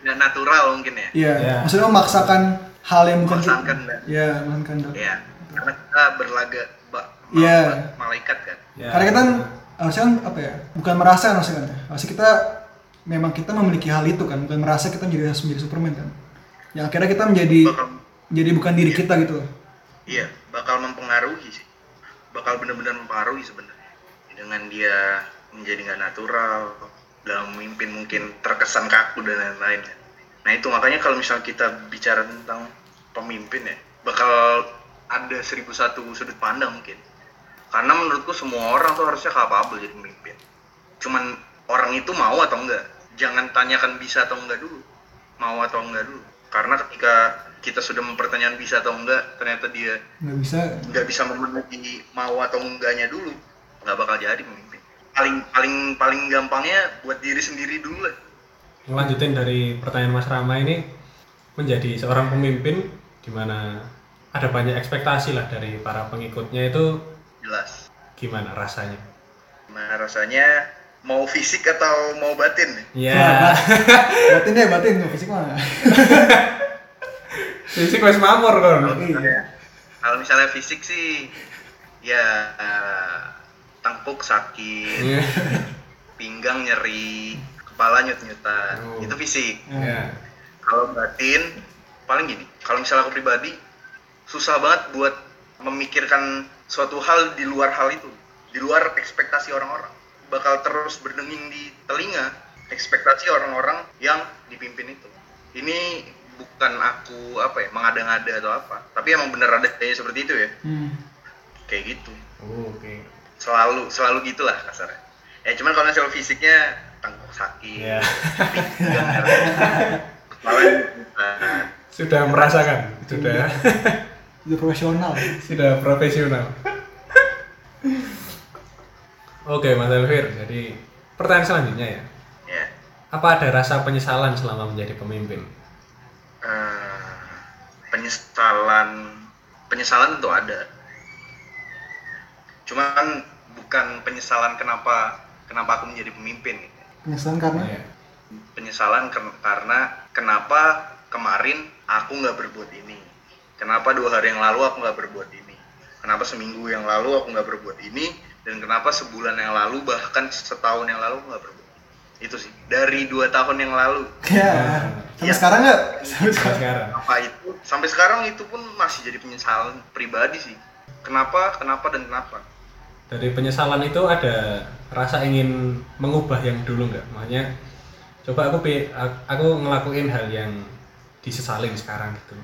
C: nggak natural mungkin ya
B: iya
A: Iya.
B: maksudnya memaksakan hal yang bukan
C: Memaksakan
B: iya memaksakan kehendak.
C: Ya, karena kita berlaga ba-
B: Iya.
C: ma- malaikat kan.
A: Ya.
B: Karena kita harusnya kan apa ya? Bukan merasa harusnya kan. ya. Harusnya kita memang kita memiliki hal itu kan, bukan merasa kita menjadi harus menjadi Superman kan. Yang akhirnya kita menjadi
C: Bakal,
B: jadi bukan diri kita gitu
C: iya, bakal mempengaruhi sih. Bakal benar-benar mempengaruhi sebenarnya. Dengan dia menjadi nggak natural, dalam memimpin mungkin terkesan kaku dan lain-lain. Nah itu makanya kalau misal kita bicara tentang pemimpin ya, bakal ada seribu satu sudut pandang mungkin. Karena menurutku semua orang tuh harusnya capable jadi pemimpin. Cuman orang itu mau atau enggak. Jangan tanyakan bisa atau enggak dulu. Mau atau enggak dulu. Karena ketika kita sudah mempertanyakan bisa atau enggak, ternyata dia
B: Nggak bisa.
C: nggak bisa memenuhi mau atau enggaknya dulu, nggak bakal jadi pemimpin. Paling paling paling gampangnya buat diri sendiri dulu lah.
A: Lanjutin dari pertanyaan Mas Rama ini menjadi seorang pemimpin di mana ada banyak ekspektasi lah dari para pengikutnya itu
C: Jelas.
A: gimana rasanya?
C: Nah rasanya mau fisik atau mau batin nih?
A: Ya,
B: batin deh, batin fisik mah.
A: fisik wes mamor kan.
B: Iya.
C: Kalau misalnya fisik sih, ya eh, tengkuk sakit,
A: Iya.
C: pinggang nyeri, kepala nyut-nyutan,
A: Oh.
C: itu fisik.
A: Ya.
C: Kalau batin, paling gini, kalau misalnya aku pribadi, susah banget buat memikirkan suatu hal di luar hal itu, di luar ekspektasi orang-orang. Bakal terus berdenging di telinga ekspektasi orang-orang yang dipimpin itu. Ini bukan aku apa ya mengada-ngada atau apa, tapi emang bener ada kayaknya seperti itu ya,
B: Hmm.
C: kayak gitu.
A: Oh, Oke.
C: Selalu selalu gitulah kasarnya. Ya cuman kalau misalnya fisiknya tengkuk sakit,
A: Ya.
C: kepala nyut-nyutan,
A: Sudah merasakan, sudah
B: Itu profesional.
A: sudah profesional. Oke, Mas Elvir. Jadi pertanyaan selanjutnya ya.
C: ya
A: Apa ada rasa penyesalan selama menjadi pemimpin?
C: Eh, penyesalan penyesalan tentu ada cuman bukan penyesalan kenapa kenapa aku menjadi pemimpin
B: Penyesalan karena
A: Iya.
C: penyesalan ken- karena kenapa kemarin aku nggak berbuat ini kenapa dua hari yang lalu aku nggak berbuat ini kenapa seminggu yang lalu aku nggak berbuat ini dan kenapa sebulan yang lalu bahkan setahun yang lalu nggak berbuat? Itu sih. Dari dua tahun yang lalu.
B: Ya sampai
C: Iya.
B: sekarang nggak? Sampai
A: Sampai
B: sekarang.
C: apa itu sampai sekarang itu pun masih jadi penyesalan pribadi sih. Kenapa kenapa dan kenapa?
A: Dari penyesalan itu ada rasa ingin mengubah yang dulu nggak? Makanya coba aku aku ngelakuin hal yang disesalin sekarang gitu.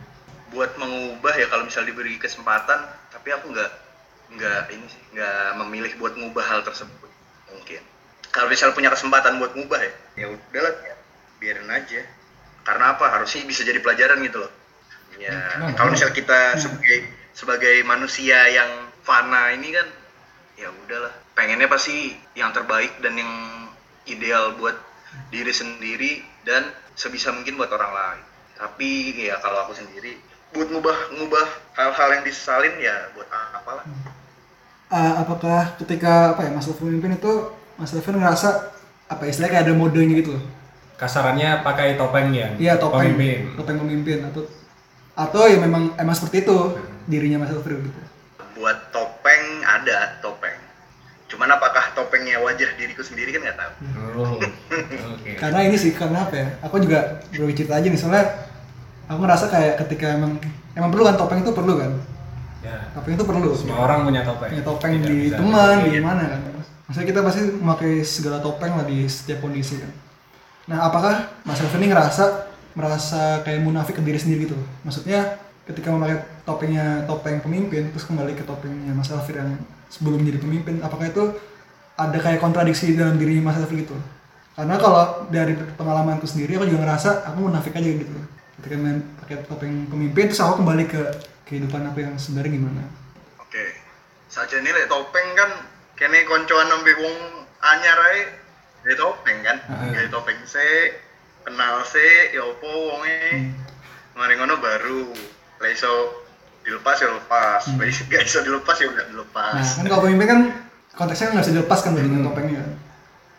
C: buat mengubah ya kalau misal diberi kesempatan tapi aku nggak nggak ini sih nggak memilih buat ngubah hal tersebut mungkin. Kalau misal punya kesempatan buat ngubah ya ya udahlah biarin aja. Karena apa? Harusnya bisa jadi pelajaran gitu loh. Ya
B: Nah,
C: kalau
B: nah.
C: misal kita sebagai sebagai manusia yang fana ini kan ya udahlah pengennya pasti yang terbaik dan yang ideal buat diri sendiri dan sebisa mungkin buat orang lain. Tapi ya kalau aku sendiri buat ngubah ngubah hal-hal yang disesalin ya buat apalah
B: Eh, apakah ketika apa ya Mas Levin memimpin itu Mas Levin ngerasa apa istilahnya kayak ada modenya gitu loh?
A: Kasarannya pakai topeng yang
B: iya topeng.
A: Pemimpin.
B: topeng pemimpin atau atau ya memang emang seperti itu dirinya Mas Levin gitu.
C: Buat topeng ada topeng. Cuman apakah topengnya wajah diriku sendiri kan nggak tahu.
A: Oh, oke.
B: karena ini sih karena apa ya aku juga berbagi cerita aja nih soalnya aku ngerasa kayak ketika emang emang perlu kan topeng itu perlu kan
A: Ya,
B: topeng itu perlu
A: semua orang punya topeng.
B: punya topeng
A: Tidak
B: di teman di mana kan? Maksudnya kita pasti memakai segala topeng lah di setiap kondisi kan. Nah apakah Mas Elvin ini ngerasa merasa kayak munafik ke diri sendiri gitu? Maksudnya ketika memakai topengnya topeng pemimpin terus kembali ke topengnya Mas Elvin yang sebelum jadi pemimpin apakah itu ada kayak kontradiksi dalam diri Mas Elvin gitu? Karena kalau dari pengalamanku sendiri aku juga ngerasa aku munafik aja gitu. Ketika main pakai topeng pemimpin terus aku kembali ke kehidupan aku yang sebenarnya gimana?
C: Oke. Saja nih lek topeng kan kene koncoan nembe wong anyar ae gawe topeng kan? Gawe topeng se kenal se ya opo wonge? Mari ngono baru. Lek iso dilepas ya lepas.
B: Hmm.
C: gak iso dilepas ya udah dilepas.
B: Nah, kan kalau pemimpin kan konteksnya nggak bisa dilepaskan tuh dengan topengnya kan.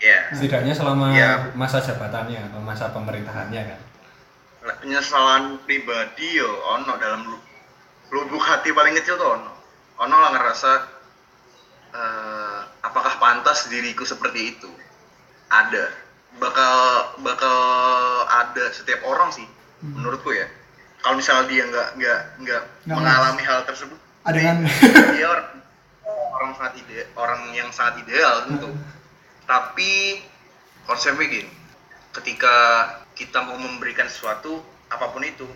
C: ya?
A: Setidaknya selama
C: Iya.
A: masa jabatannya atau masa pemerintahannya kan.
C: Penyesalan pribadi yo ono dalam lubuk hati paling kecil tuh ono. Ono lah ngerasa eh, apakah pantas diriku seperti itu? Ada. Bakal bakal ada setiap orang sih
B: Hmm.
C: menurutku ya. Kalau misalnya dia nggak nggak nggak mengalami hal tersebut
B: Ada kan?
C: dia orang orang sangat ide orang yang sangat ideal tentu. Tapi konsepnya gini. Ketika kita mau memberikan sesuatu apa pun itu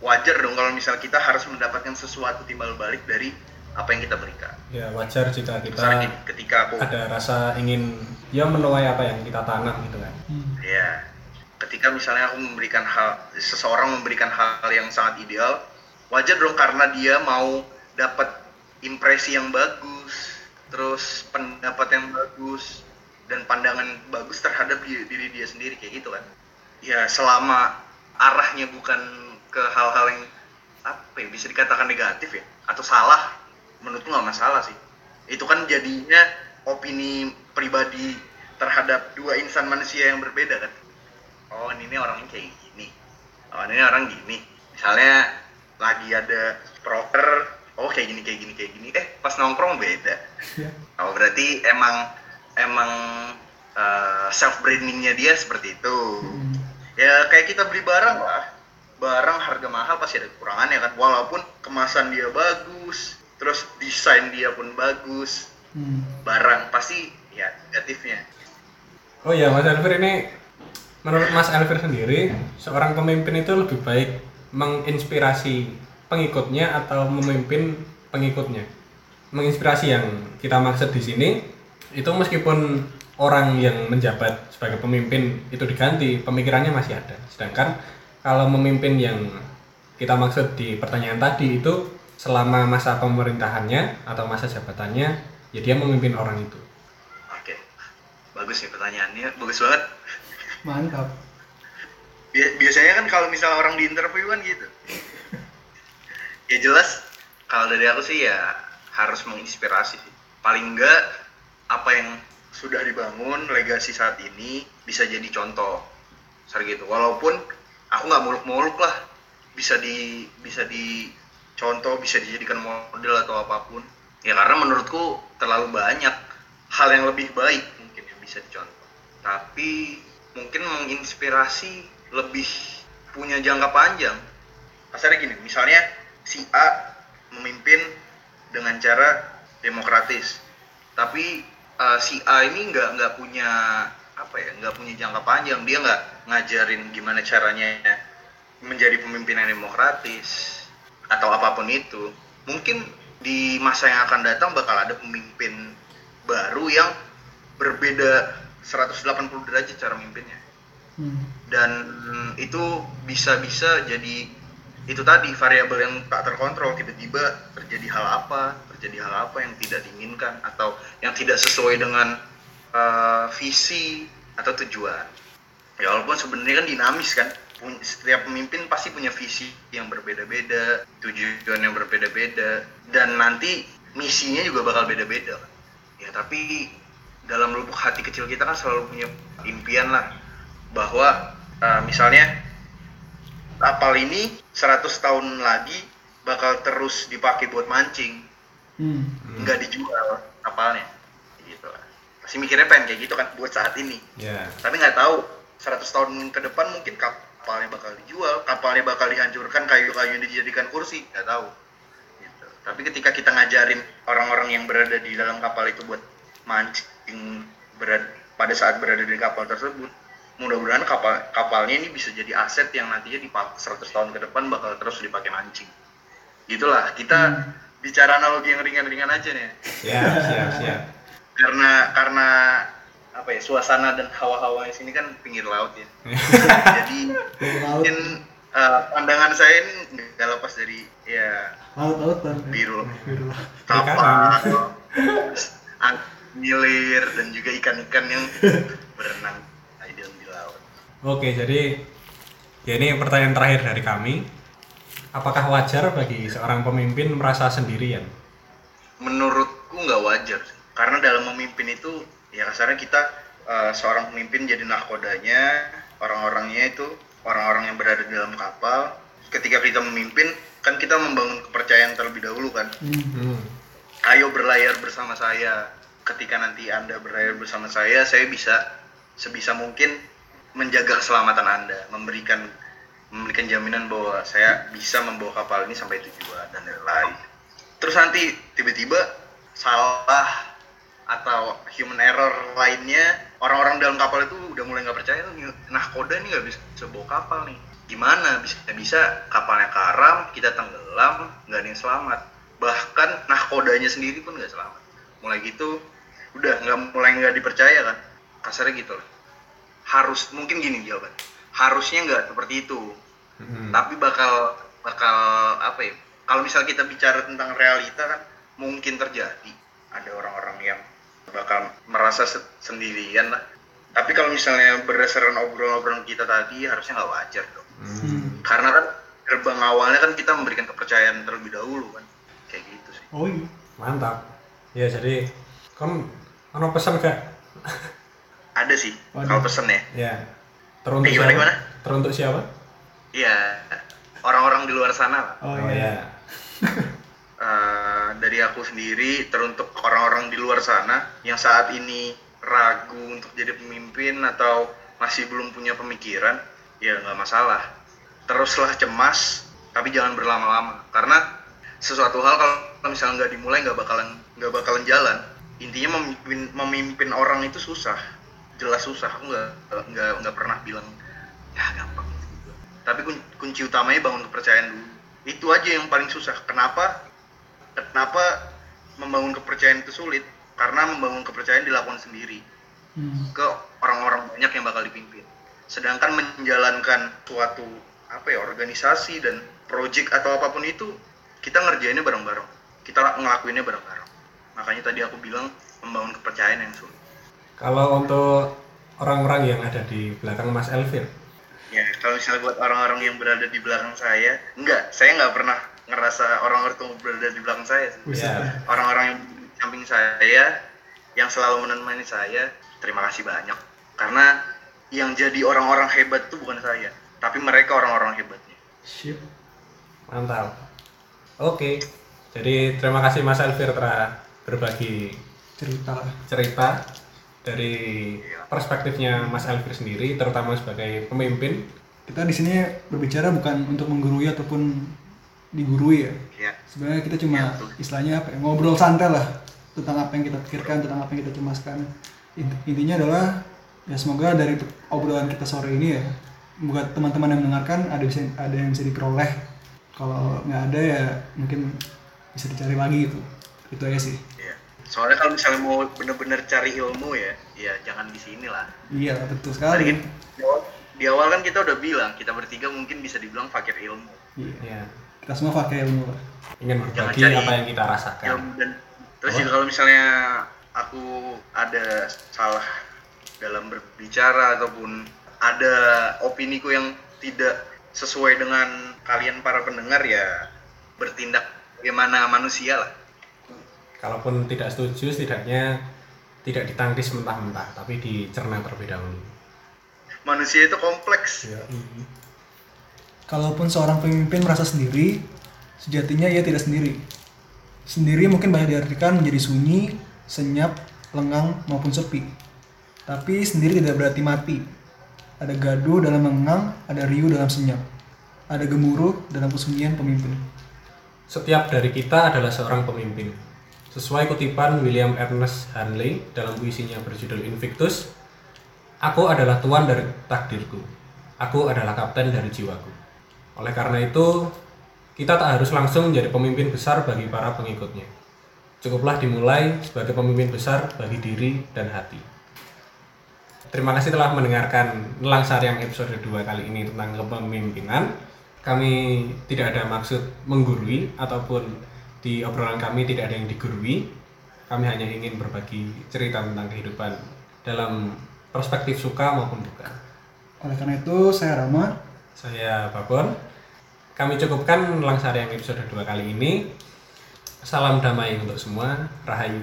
C: wajar dong kalau misal kita harus mendapatkan sesuatu timbal balik dari apa yang kita berikan
A: Ya wajar jika kita
C: misalnya gini ketika aku
A: ada rasa ingin ya menuai apa yang kita tanam gitu kan.
B: Hmm.
C: ya ketika misalnya aku memberikan hal seseorang memberikan hal yang sangat ideal wajar dong karena dia mau dapat impresi yang bagus terus pendapat yang bagus dan pandangan bagus terhadap di- diri dia sendiri kayak gitu kan ya selama arahnya bukan ke hal-hal yang apa ya bisa dikatakan negatif ya? Atau salah? Menurutku nggak masalah sih. Itu kan jadinya opini pribadi terhadap dua insan manusia yang berbeda kan? Oh ini orangnya kayak gini. Oh ini orang gini. Misalnya lagi ada proker oh kayak gini kayak gini kayak gini. Eh pas nongkrong beda. Oh berarti emang emang self brandingnya dia seperti itu.
B: Hmm.
C: ya kayak kita beli barang lah barang harga mahal pasti ada kekurangannya kan walaupun kemasan dia bagus terus desain dia pun bagus
B: Hmm.
C: barang pasti ya negatifnya
A: Oh iya Mas Elvir ini menurut Mas Elvir sendiri seorang pemimpin itu lebih baik menginspirasi pengikutnya atau memimpin pengikutnya. Menginspirasi yang kita maksud di sini itu meskipun orang yang menjabat sebagai pemimpin itu diganti, pemikirannya masih ada. Sedangkan kalau memimpin yang kita maksud di pertanyaan tadi itu selama masa pemerintahannya atau masa jabatannya ya dia memimpin orang itu.
C: oke. Bagus nih pertanyaannya. Bagus banget.
B: Mantap.
C: Bia- biasanya kan kalau misalnya orang di interview kan gitu. Ya jelas kalau dari aku sih ya harus menginspirasi sih. Paling enggak apa yang sudah dibangun legasi saat ini bisa jadi contoh. Ser gitu walaupun aku nggak muluk-muluk lah. Bisa di bisa di contoh bisa dijadikan model atau apa pun. Ya karena menurutku terlalu banyak hal yang lebih baik mungkin yang bisa dicontoh. Tapi mungkin menginspirasi lebih punya jangka panjang. Kasarnya gini misalnya si A memimpin dengan cara demokratis. Tapi uh, si A ini nggak nggak punya apa ya nggak punya jangka panjang. Dia nggak ngajarin gimana caranya menjadi pemimpin yang demokratis atau apa pun itu mungkin di masa yang akan datang bakal ada pemimpin baru yang berbeda 180 derajat cara memimpinnya
B: Hmm.
C: dan itu bisa-bisa jadi itu tadi variabel yang tak terkontrol tiba-tiba terjadi hal apa terjadi hal apa yang tidak diinginkan atau yang tidak sesuai dengan uh, visi atau tujuan ya walaupun sebenarnya kan dinamis kan setiap pemimpin pasti punya visi yang berbeda-beda tujuan yang berbeda-beda dan nanti misinya juga bakal beda-beda kan. ya tapi dalam lubuk hati kecil kita kan selalu punya impian lah bahwa uh, misalnya kapal ini 100 tahun lagi bakal terus dipakai buat mancing
B: Hmm.
C: nggak dijual kapalnya gitu lah pasti mikirnya pengen kayak gitu kan buat saat ini
A: Ya.
C: tapi nggak tahu 100 tahun ke depan mungkin kapalnya bakal dijual kapalnya bakal dihancurkan kayu-kayu yang dijadikan kursi nggak tahu gitu. tapi ketika kita ngajarin orang-orang yang berada di dalam kapal itu buat mancing berada pada saat berada di kapal tersebut mudah-mudahan kapal kapalnya ini bisa jadi aset yang nantinya di 100 tahun ke depan bakal terus dipakai mancing gitulah kita bicara analogi yang ringan-ringan aja nih
A: Siap, siap, siap.
C: karena karena apa ya suasana dan hawa-hawa di sini kan pinggir laut ya jadi mungkin eh, pandangan saya ini nggak lepas dari ya
B: laut-lautan.
C: biru
B: Biru.
C: kapal ang- milir dan juga ikan-ikan yang berenang di dalam di laut
A: Oke, jadi ya ini pertanyaan terakhir dari kami. Apakah wajar bagi seorang pemimpin merasa sendirian?
C: menurutku nggak wajar karena dalam memimpin itu ya kasarnya kita eh, seorang pemimpin jadi nahkodanya orang-orangnya itu orang-orang yang berada di dalam kapal ketika kita memimpin kan kita membangun kepercayaan terlebih dahulu kan
B: Hmm.
A: Hmm.
C: ayo berlayar bersama saya ketika nanti anda berlayar bersama saya saya bisa sebisa mungkin menjaga keselamatan anda memberikan memberikan jaminan bahwa saya bisa membawa kapal ini sampai tujuan dan lain-lain terus nanti tiba-tiba salah atau human error lainnya orang-orang dalam kapal itu udah mulai nggak percaya "Nih, nahkoda ini nggak bisa, bisa bawa kapal nih. Gimana? Bisa bisa. Kapalnya karam kita tenggelam nggak ada yang selamat. Bahkan nahkodanya sendiri pun nggak selamat. Mulai gitu udah nggak mulai nggak dipercaya kan? Kasarnya gitu lah harus mungkin gini jawaban. Harusnya nggak seperti itu.
A: Hmm.
C: tapi bakal bakal apa ya? Kalau misal kita bicara tentang realita kan mungkin terjadi. Ada orang-orang yang bakal merasa se- sendirian lah tapi kalau misalnya berdasarkan obrolan-obrolan kita tadi harusnya nggak wajar dong
A: Hmm.
C: karena kan gerbang awalnya kan kita memberikan kepercayaan terlebih dahulu kan kayak gitu sih
B: Oh iya.
A: Mantap. Ya, jadi kamu ono pesan gak?
C: ada sih
B: Waduh.
C: kalau pesen ya
A: Ya. Teruntuk
C: Eh, gimana,
A: siapa?
C: gimana?
A: Teruntuk siapa?
C: iya orang-orang di luar sana
B: Oh,
A: Oh,
B: iya.
A: ya.
C: Eh, dari aku sendiri teruntuk orang-orang di luar sana yang saat ini ragu untuk jadi pemimpin atau masih belum punya pemikiran ya nggak masalah. Teruslah cemas tapi jangan berlama-lama. Karena sesuatu hal kalau misalnya nggak dimulai nggak bakalan nggak bakalan jalan. Intinya memimpin memimpin orang itu susah. Jelas susah. Aku nggak nggak nggak pernah bilang ya gampang. Tapi kun- kunci utamanya bangun kepercayaan dulu. Itu aja yang paling susah. Kenapa kenapa membangun kepercayaan itu sulit? Karena membangun kepercayaan dilakukan sendiri.
B: Hmm.
C: ke orang-orang banyak yang bakal dipimpin. Sedangkan menjalankan suatu apa ya organisasi dan project atau apa pun itu kita ngerjainnya bareng-bareng. Kita ngelakuinnya bareng-bareng. Makanya tadi aku bilang membangun kepercayaan yang sulit.
A: Kalau untuk orang-orang yang ada di belakang Mas Elvin,
C: ya kalau misalnya buat orang-orang yang berada di belakang saya enggak. Saya nggak pernah ngerasa orang itu berada di belakang saya sih.
B: Buset.
A: Ya.
C: orang-orang yang di samping saya yang selalu menemani saya terima kasih banyak karena yang jadi orang-orang hebat itu bukan saya tapi mereka orang-orang hebatnya
B: Sip.
A: Mantap. Oke. Jadi terima kasih Mas Elvir telah berbagi
B: Cerita
A: cerita dari perspektifnya Mas Elvir sendiri, terutama sebagai pemimpin.
B: Kita di sini berbicara bukan untuk menggurui ataupun digurui ya.
C: ya
B: Sebenarnya kita cuma
C: betul.
B: istilahnya apa ya, ngobrol santai lah tentang apa yang kita pikirkan, tentang apa yang kita cemaskan. Int- Intinya adalah ya semoga dari obrolan kita sore ini ya buat teman-teman yang mendengarkan ada bisa ada yang bisa diperoleh. Kalau nggak ada ya mungkin bisa dicari lagi gitu. Itu aja sih.
C: ya soalnya kalau misalnya mau bener-bener cari ilmu ya ya jangan di sini lah
B: Iya betul
C: Tadi
B: sekali.
C: kan di awal- di awal kan kita udah bilang kita bertiga mungkin bisa dibilang fakir ilmu
B: Iya.
A: Ya,
B: Kita semua pakai ilmu lah.
A: ingin berbagi
C: cari
A: apa yang kita rasakan.
C: ilmu dan terus
A: Oh.
C: juga kalau misalnya aku ada salah dalam berbicara ataupun ada opiniku yang tidak sesuai dengan kalian para pendengar ya bertindak bagaimana manusia lah
A: Kalaupun tidak setuju, setidaknya tidak ditangkis mentah-mentah, tapi dicerna terlebih dahulu.
C: manusia itu kompleks
B: Kalaupun seorang pemimpin merasa sendiri, sejatinya ia tidak sendiri. Sendiri mungkin banyak diartikan menjadi sunyi, senyap, lengang, maupun sepi. Tapi sendiri tidak berarti mati. Ada gaduh dalam mengang, ada riuh dalam senyap. Ada gemuruh dalam kesunyian pemimpin.
A: Setiap dari kita adalah seorang pemimpin. Sesuai kutipan William Ernest Hanley dalam puisinya berjudul Invictus, Aku adalah tuan dari takdirku. Aku adalah kapten dari jiwaku. Oleh karena itu, kita tak harus langsung menjadi pemimpin besar bagi para pengikutnya. Cukuplah dimulai sebagai pemimpin besar bagi diri dan hati. Terima kasih telah mendengarkan Nelang Saryang episode 2 kali ini tentang kepemimpinan. Kami tidak ada maksud menggurui ataupun di obrolan kami tidak ada yang digurui. Kami hanya ingin berbagi cerita tentang kehidupan dalam perspektif suka maupun duka.
B: Oleh karena itu, saya Rama.
A: Saya Babon. Kami cukupkan Nelang Saryang episode 2 kali ini. Salam damai untuk semua. Rahayu.